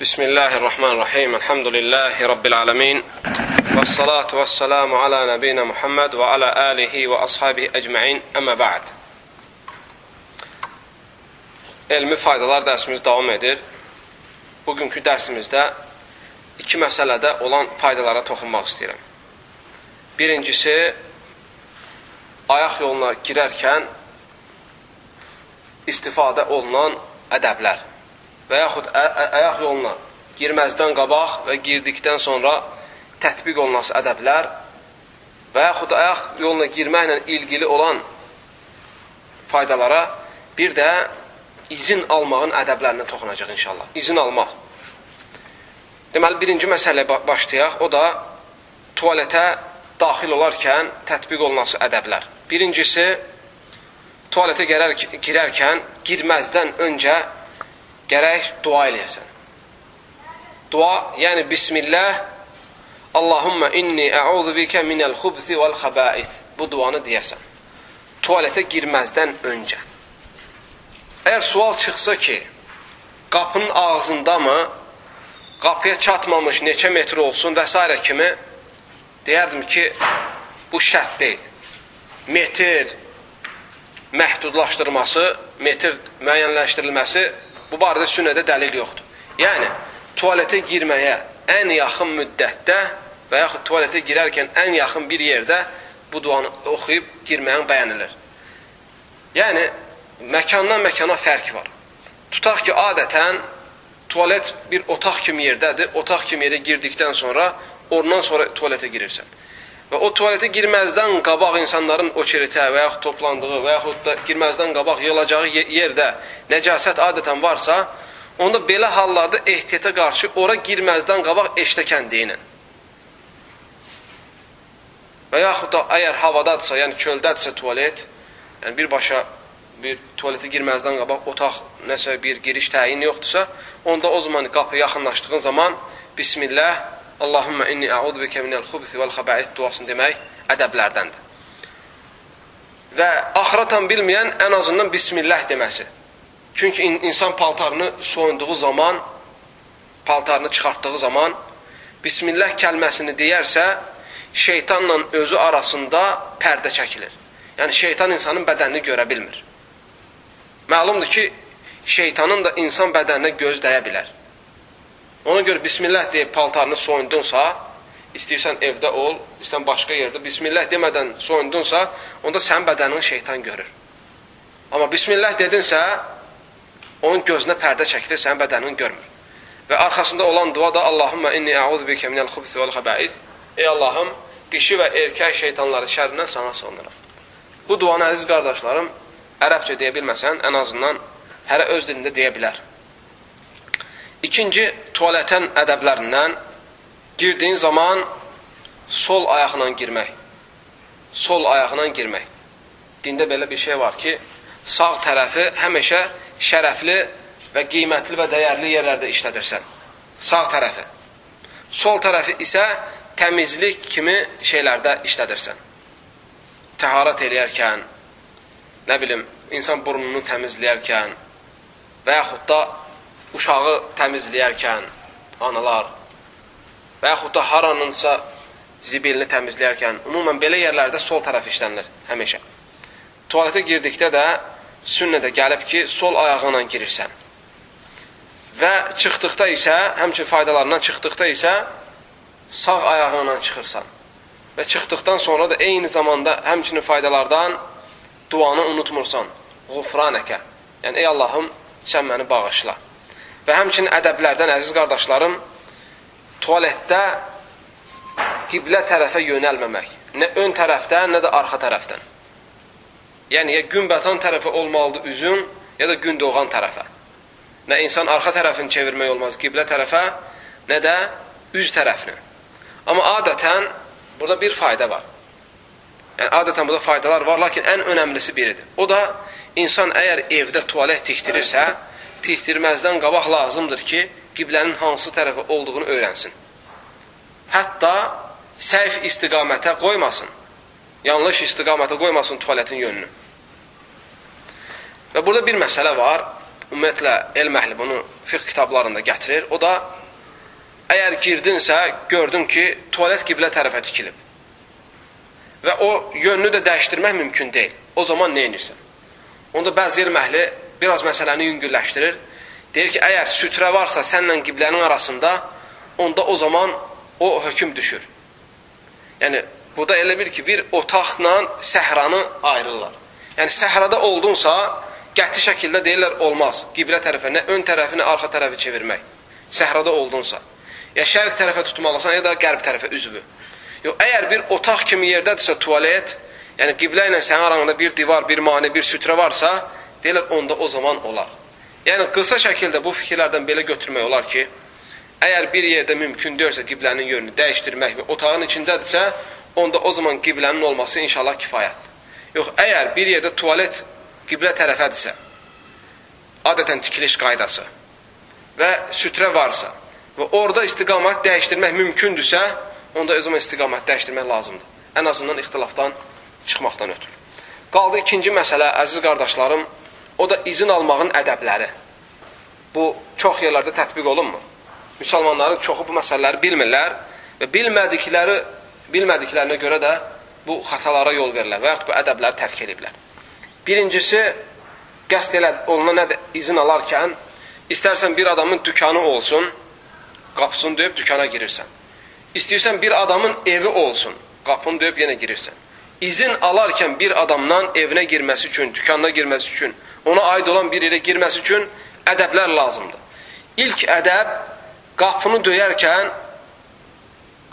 بسم الله الرحمن الرحيم الحمد لله رب العالمين والصلاة والسلام على نبينا محمد وعلى آله وأصحابه أجمعين أما بعد Elmi faydalar dərsimiz davam edir. Bugünkü dərsimizdə iki məsələdə olan faydalara toxunmaq istəyirəm. Birincisi, ayaq yoluna girərkən istifadə olunan ədəblər və yaxud ayaq yoluna girməzdən qabaq və girdikdən sonra tətbiq olunması ədəblər və yaxud ayaq yoluna girməklə ilgili olan faydalara bir də izin almağın ədəblərinə toxunacaq inşallah. İzin almaq. Deməli, birinci məsələyə başlayaq. O da tualetə daxil olarkən tətbiq olunması ədəblər. Birincisi, tualetə girərkən girməzdən öncə gərək dua eləyəsən. Dua, yəni Bismillah, Allahumma inni əuzu bikə minəl xubzi vəl xəbais. Bu duanı deyəsən. Tualetə girməzdən öncə. Əgər sual çıxsa ki, qapının ağzında mı, qapıya çatmamış neçə metr olsun və s. kimi, deyərdim ki, bu şərt deyil. Metr məhdudlaşdırması, metr müəyyənləşdirilməsi Bu barədə sünnədə dəlil yoxdur. Yəni, tualetə girməyə ən yaxın müddətdə və yaxud tualetə girərkən ən yaxın bir yerdə bu duanı oxuyub girməyin bəyənilir. Yəni, məkandan məkana fərq var. Tutaq ki, adətən tualet bir otaq kimi yerdədir. Otaq kimi yerə girdikdən sonra, ondan sonra tualetə girirsən. Və o tualetə girməzdən qabaq insanların oçeritə və yaxud toplandığı və yaxud da girməzdən qabaq yığılacağı yerdə nəcasət adətən varsa, onda belə hallarda ehtiyata qarşı ora girməzdən qabaq eştəkən deyinin. Və yaxud da əgər havadadırsa, yəni köldədirsə tualet, yəni birbaşa bir tualetə girməzdən qabaq otaq nəsə bir giriş təyin yoxdursa, onda o zaman qapı yaxınlaşdığın zaman Bismillah Allahumma inni a'udhu bika minəl xubsi vəl xəbais duasını demək ədəblərdəndir. Və axıratan bilməyən ən azından bismillah deməsi. Çünki in insan paltarını soyunduğu zaman, paltarını çıxartdığı zaman bismillah kəlməsini deyərsə, şeytanla özü arasında pərdə çəkilir. Yəni şeytan insanın bədənini görə bilmir. Məlumdur ki, şeytanın da insan bədəninə göz dəyə bilər. Ona görə bismillah deyib paltarını soyundunsa, istəyirsən evdə ol, istəyirsən başqa yerdə, bismillah demədən soyundunsa, onda sənin bədənini şeytan görür. Amma bismillah dedinsə, onun gözünə pərdə çəkilir, sənin bədənini görmür. Və arxasında olan dua da Allahumma inni a'udhu bika minəl xubsi vəl xəbais. Ey Allahım, dişi və erkək şeytanların şərrindən sana sığınıram. Bu duanı əziz qardaşlarım, ərəbcə deyə bilməsən, ən azından hərə öz dilində deyə bilər. İkinci, tualətin ədəblərindən girdiyin zaman sol ayaqla girmək. Sol ayaqla girmək. Dində belə bir şey var ki, sağ tərəfi həmişə şərəfli və qiymətli və dəyərli yerlərdə işlədirsən. Sağ tərəfi. Sol tərəfi isə təmizlik kimi şeylərdə işlədirsən. Təharət eləyərkən, nə bilim, insan burnunu təmizləyərkən və yaxud da uşağı təmizləyərkən analar və yaxud da haranınsa zibilini təmizləyərkən, umumən belə yerlərdə sol tərəf işlənilir həmişə. Tualetə girdikdə də sünnədə gəlib ki, sol ayağınla girirsən. Və çıxdıqda isə, həmçin faydalarından çıxdıqda isə sağ ayağınla çıxırsan. Və çıxdıqdan sonra da eyni zamanda həmçinin faydalardan duanı unutmursan.Ğufranəkə. Yəni, ey Allahım, sən məni bağışla. Və həmçinin ədəblərdən, əziz qardaşlarım, tualetdə qiblə tərəfə yönəlməmək. Nə ön tərəfdən, nə də arxa tərəfdən. Yəni, ya gün batan tərəfə olmalıdır üzün, ya da gün doğan tərəfə. Nə insan arxa tərəfini çevirmək olmaz qiblə tərəfə, nə də üz tərəfini. Amma adətən, burada bir fayda var. Yəni, adətən burada faydalar var, lakin ən önəmlisi biridir. O da, insan əgər evdə tualet tikdirirsə, tikdirməzdən qabaq lazımdır ki, qiblənin hansı tərəfə olduğunu öyrənsin. Hətta səhv istiqamətə qoymasın. Yanlış istiqamətə qoymasın tualetin yönünü. Və burada bir məsələ var. ümumiyyətlə elm əhli bunu fiqh kitablarında gətirir. O da əgər girdinsə, gördün ki, tualet qiblə tərəfə tikilib və o yönünü də dəyişdirmək mümkün deyil. O zaman nə edirsən? Onda bəzi elm əhli biraz məsələni yüngülləşdirir. Deyir ki, əgər sütrə varsa sənlə qiblənin arasında, onda o zaman o hökm düşür. Yəni, burada elə bir ki, bir otaqla səhranı ayırırlar. Yəni, səhrada oldunsa, qəti şəkildə deyirlər, olmaz. Qiblə tərəfə, nə ön tərəfi, nə arxa tərəfi çevirmək. Səhrada oldunsa. Ya şərq tərəfə tutmalısan, ya da qərb tərəfə üzvü. Yox, əgər bir otaq kimi yerdədirsə tualet, yəni qiblə ilə sənin aranda bir divar, bir mani, bir sütrə varsa, deyirlər, onda o zaman olar. Yəni, qısa şəkildə bu fikirlərdən belə götürmək olar ki, əgər bir yerdə mümkün deyirsə qiblənin yönünü dəyişdirmək və otağın içindədirsə, onda o zaman qiblənin olması inşallah kifayətdir. Yox, əgər bir yerdə tualet qiblə tərəfədirsə, adətən tikiliş qaydası və sütrə varsa və orada istiqamət dəyişdirmək mümkündürsə, onda o zaman istiqamət dəyişdirmək lazımdır. Ən azından ixtilafdan çıxmaqdan ötürü. Qaldı ikinci məsələ, əziz qardaşlarım, o da izin almağın ədəbləri. Bu, çox yerlərdə tətbiq olunmur. Müsəlmanların çoxu bu məsələləri bilmirlər və bilmədikləri, bilmədiklərinə görə də bu xətalara yol verirlər və yaxud bu ədəbləri tərk ediblər. Birincisi, qəst elə olunan izin alarkən, istərsən bir adamın dükanı olsun, qapısını döyüb dükana girirsən. İstəyirsən bir adamın evi olsun, qapını döyüb yenə girirsən. İzin alarkən bir adamdan evinə girməsi üçün, dükanına girməsi üçün, ona aid olan bir yerə girməsi üçün ədəblər lazımdır. İlk ədəb qapını döyərkən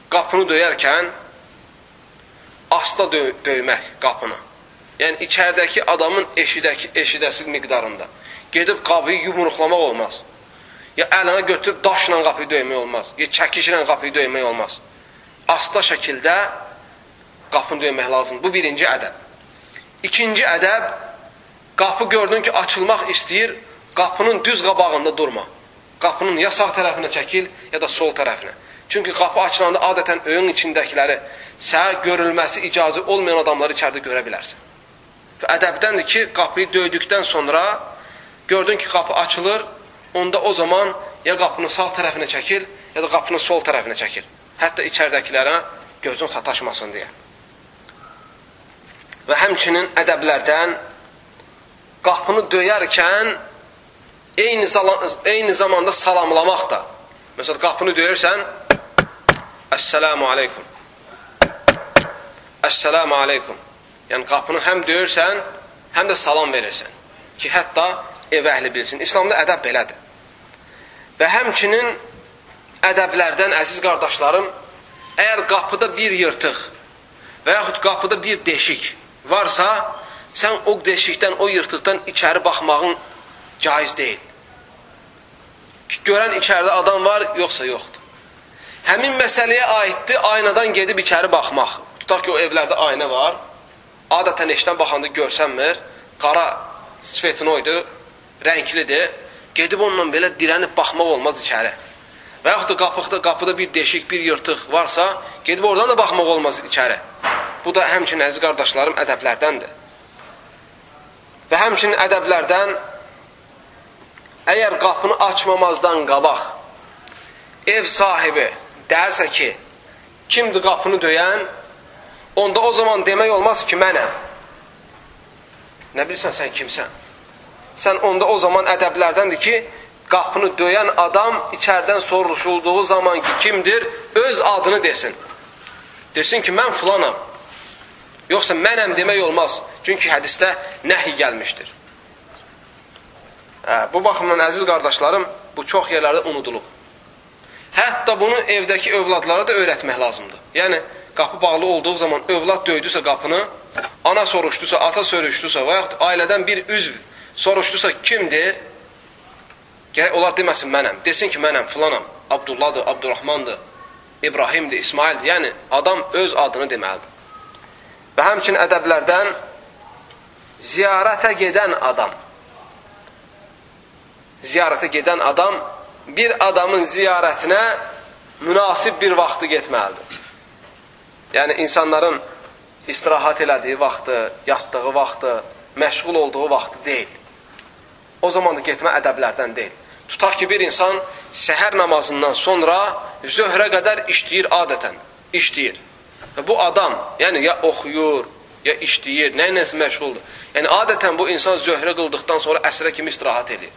qapını döyərkən asta dö döymək qapını. Yəni içəridəki adamın eşidəki eşidəsi miqdarında. Gedib qapıyı yumruqlamaq olmaz. Ya əlinə götürüb daşla qapıyı döymək olmaz. Ya çəkişlə qapıyı döymək olmaz. Asta şəkildə qapını döymək lazımdır. Bu birinci ədəb. İkinci ədəb, qapı gördün ki, açılmaq istəyir, qapının düz qabağında durma. Qapının ya sağ tərəfinə çəkil, ya da sol tərəfinə. Çünki qapı açılanda adətən öyün içindəkiləri sənə görülməsi icazı olmayan adamları içəridə görə bilərsən. Və ədəbdəndir ki, qapıyı döydükdən sonra gördün ki, qapı açılır, onda o zaman ya qapının sağ tərəfinə çəkil, ya da qapının sol tərəfinə çəkil. Hətta içəridəkilərə gözün sataşmasın deyə. Və həmçinin ədəblərdən qapını döyərkən eyni, eyni zamanda salamlamaq da. Məsələn, qapını döyürsən, Əssəlamu aleykum. Əssəlamu aleykum. Yəni, qapını həm döyürsən, həm də salam verirsən. Ki, hətta ev əhli bilsin. İslamda ədəb belədir. Və həmçinin ədəblərdən, əziz qardaşlarım, əgər qapıda bir yırtıq və yaxud qapıda bir deşik varsa, sən o deşikdən, o yırtıqdan içəri baxmağın caiz deyil. Görən içəridə adam var, yoxsa yoxdur. Həmin məsələyə aiddir aynadan gedib içəri baxmaq. Tutaq ki, o evlərdə ayna var. Adətən eşdən baxanda görsənmir. Qara svetinoydu, rənglidir. Gedib onunla belə dirənib baxmaq olmaz içəri. Və yaxud da qapıqda, qapıda bir deşik, bir yırtıq varsa, gedib oradan da baxmaq olmaz içəri. Bu da həmçinin əziz qardaşlarım ədəblərdəndir. Və həmçinin ədəblərdən əgər qapını açmamazdan qabaq ev sahibi dərsə ki, kimdir qapını döyən, onda o zaman demək olmaz ki, mənəm. Nə bilirsən sən kimsən? sən onda o zaman ədəblərdəndir ki, qapını döyən adam içərdən soruşulduğu zaman ki, kimdir, öz adını desin. Desin ki, mən filanam. Yoxsa mənəm demək olmaz. Çünki hədistə nəhi gəlmişdir. Hə, bu baxımdan, əziz qardaşlarım, bu çox yerlərdə unudulub. Hətta bunu evdəki övladlara da öyrətmək lazımdır. Yəni, qapı bağlı olduğu zaman övlad döydüsə qapını, ana soruşdusa, ata soruşdusa və yaxud ailədən bir üzv soruşdusa kimdir? Gərək onlar deməsin mənəm. Desin ki, mənəm, filanam, Abdullahdır, Abdurrahmandır, İbrahimdir, İsmaildir. Yəni, adam öz adını deməlidir. Və həmçin ədəblərdən ziyarətə gedən adam. Ziyarətə gedən adam bir adamın ziyarətinə münasib bir vaxtı getməlidir. Yəni, insanların istirahat elədiyi vaxtı, yatdığı vaxtı, məşğul olduğu vaxtı deyil. o zaman da getmə ədəblərdən deyil. Tutaq ki, bir insan səhər namazından sonra zöhrə qədər işləyir adətən, işləyir. Bu adam, yəni ya oxuyur, ya işləyir, nə ilə məşğuldur. Yəni adətən bu insan zöhrə qıldıqdan sonra əsrə kimi istirahət edir.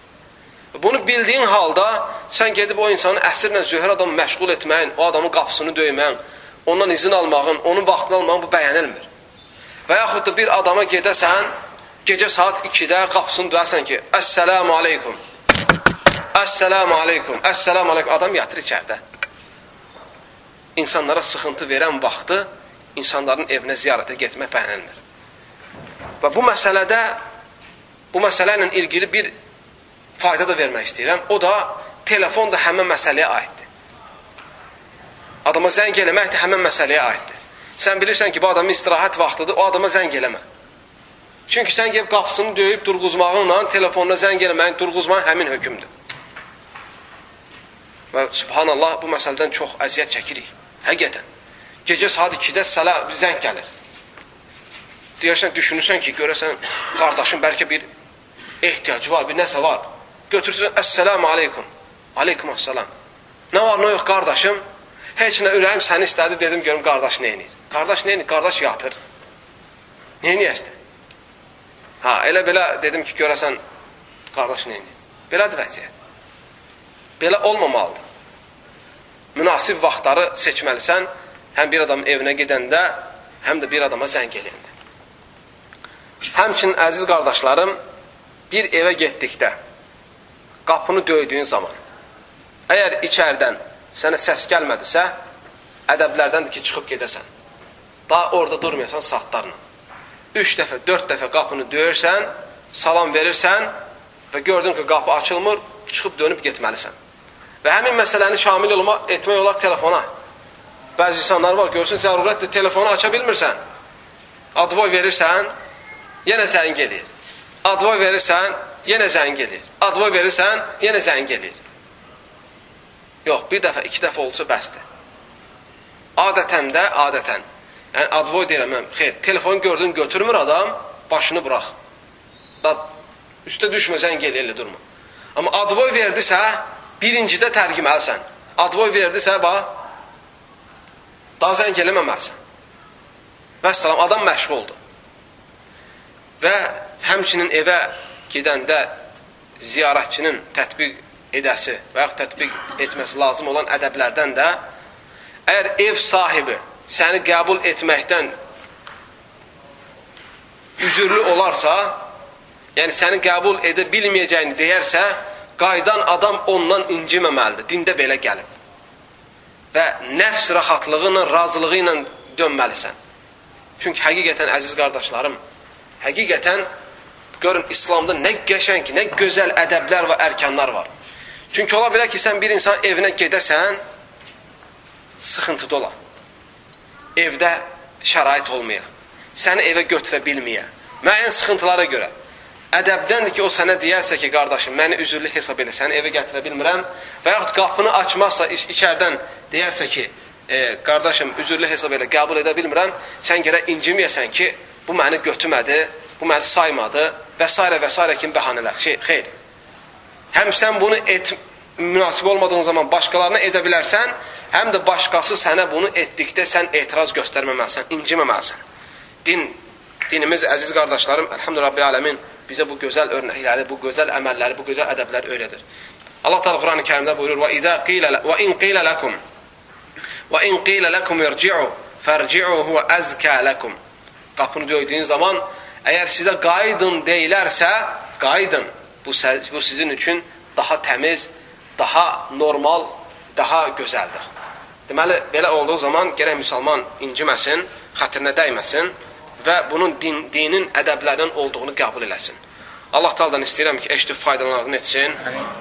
Bunu bildiyin halda sən gedib o insanı əsrlə zöhr adamı məşğul etməyin, o adamın qapısını döyməyin, ondan izin almağın, onun vaxtını almağın bu bəyənilmir. Və yaxud da bir adama gedəsən, gecə saat 2-də qapısını döyəsən ki, Əssəlamu aleykum. Əssəlamu aleykum. Əssəlamu aleykum. Adam yatır içərdə. İnsanlara sıxıntı verən vaxtı insanların evinə ziyarətə getmək bəyənilmir. Və bu məsələdə bu məsələ ilə ilgili bir fayda da vermək istəyirəm. O da telefon da həmin məsələyə aiddir. Adama zəng eləmək də həmin məsələyə aiddir. Sən bilirsən ki, bu adamın istirahət vaxtıdır, o adama zəng eləmə. Çünki sən gəlib qapısını döyüb durğuzmağınla telefonuna zəng eləməyin, durğuzmağın həmin hökmdür. Və subhanallah, bu məsələdən çox əziyyət çəkirik. Həqiqətən. Gecə saat 2-də sələ zəng gəlir. Deyərsən, düşünürsən ki, görəsən, qardaşın bəlkə bir ehtiyacı var, bir nəsə var. Götürürsən, əssəlamu aleykum. Aleykum əssalam. Nə var, nə yox, qardaşım? Heç nə ürəyim səni istədi, dedim, görüm, qardaş nə edir? Qardaş nə edir? Qardaş yatır. Nə edir? Ha, elə belə dedim ki, görəsən, qardaş nə edir? Belədir vəziyyət. Belə olmamalıdır. Münasib vaxtları seçməlisən, həm bir adamın evinə gedəndə, həm də bir adama zəng eləyəndə. Həmçinin, əziz qardaşlarım, bir evə getdikdə, qapını döydüyün zaman, əgər içərdən sənə səs gəlmədisə, ədəblərdəndir ki, çıxıb gedəsən. Daha orada durmayasan saatlarla. Üç dəfə, dörd dəfə qapını döyürsən, salam verirsən və gördün ki, qapı açılmır, çıxıb dönüb getməlisən. Və həmin məsələni şamil olma, etmək olar telefona. Bəzi insanlar var, görsün, zərurətdir, telefonu aça bilmirsən. Advoy verirsən, yenə zəng gelir. Advoy verirsən, yenə zəng gelir. Advoy verirsən, yenə zəng gelir. Yox, bir dəfə, iki dəfə olsa bəsdir. Adətən də, adətən. Yəni, advoy deyirəm, mən, xeyr, telefonu gördün, götürmür adam, başını burax. Da, üstə düşmə, zəng el, elə durma. Amma advoy verdisə, birincidə tərgiməlisən. Advoy verdisə, bax, daha zəng eləməməlisən. Və salam, adam məşğuldur. Və həmçinin evə gedəndə ziyarətçinin tətbiq edəsi və yaxud tətbiq etməsi lazım olan ədəblərdən də əgər ev sahibi səni qəbul etməkdən üzürlü olarsa, yəni səni qəbul edə bilməyəcəyini deyərsə, qaydan adam ondan inciməməlidir. Dində belə gəlib. Və nəfs rahatlığı ilə, razılığı ilə dönməlisən. Çünki həqiqətən, əziz qardaşlarım, həqiqətən görün, İslamda nə qəşəng, nə gözəl ədəblər və ərkanlar var. Çünki ola bilər ki, sən bir insan evinə gedəsən, sıxıntıda ola. Evdə şərait olmaya, səni evə götürə bilməyə, müəyyən sıxıntılara görə. Ədəbdəndir ki, o sənə deyərsə ki, qardaşım, məni üzürlü hesab elə, səni evə gətirə bilmirəm və yaxud qapını açmazsa, içərdən deyərsə ki, e, qardaşım, üzürlü hesab elə, qəbul edə bilmirəm, sən gərək inciməyəsən ki, bu məni götürmədi, bu məni saymadı və s. və s. kimi bəhanələr. Şey, xeyr. Həm sən bunu et, münasib olmadığın zaman başqalarına edə bilərsən, həm də başqası sənə bunu etdikdə sən etiraz göstərməməlisən, inciməməlisən. Din, dinimiz, əziz qardaşlarım, əlhamdülillah Rabbi aləmin bizə bu gözəl örnəkləri, bu gözəl əməlləri, bu gözəl ədəbləri öyrədir. Allah Teala Quran-ı Kərimdə buyurur: "Və izə qila və in qila lakum və in qila lakum irci'u farci'u huwa azka lakum." Qapını döydüyün zaman əgər sizə qayıdın deyilərsə, qayıdın. Bu, bu sizin üçün daha təmiz, daha normal, daha gözəldir. Deməli, belə olduğu zaman gərək müsəlman inciməsin, xətrinə dəyməsin və bunun din, dinin ədəblərinin olduğunu qəbul eləsin. Allah Taala'dan istəyirəm ki, eşidib faydalarını etsin,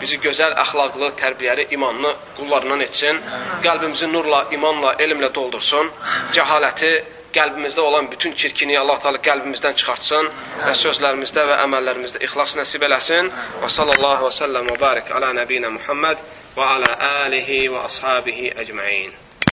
bizi gözəl, əxlaqlı, tərbiyəli, imanlı qullarından etsin, qəlbimizi nurla, imanla, elmlə doldursun, cəhaləti, qəlbimizdə olan bütün çirkini Allah Taala qəlbimizdən çıxartsın və sözlərimizdə və əməllərimizdə ixlas nəsib eləsin. Və sallallahu və səlləm və barik ala nəbiyinə Muhammed və ala alihi və ashabihi əcməin.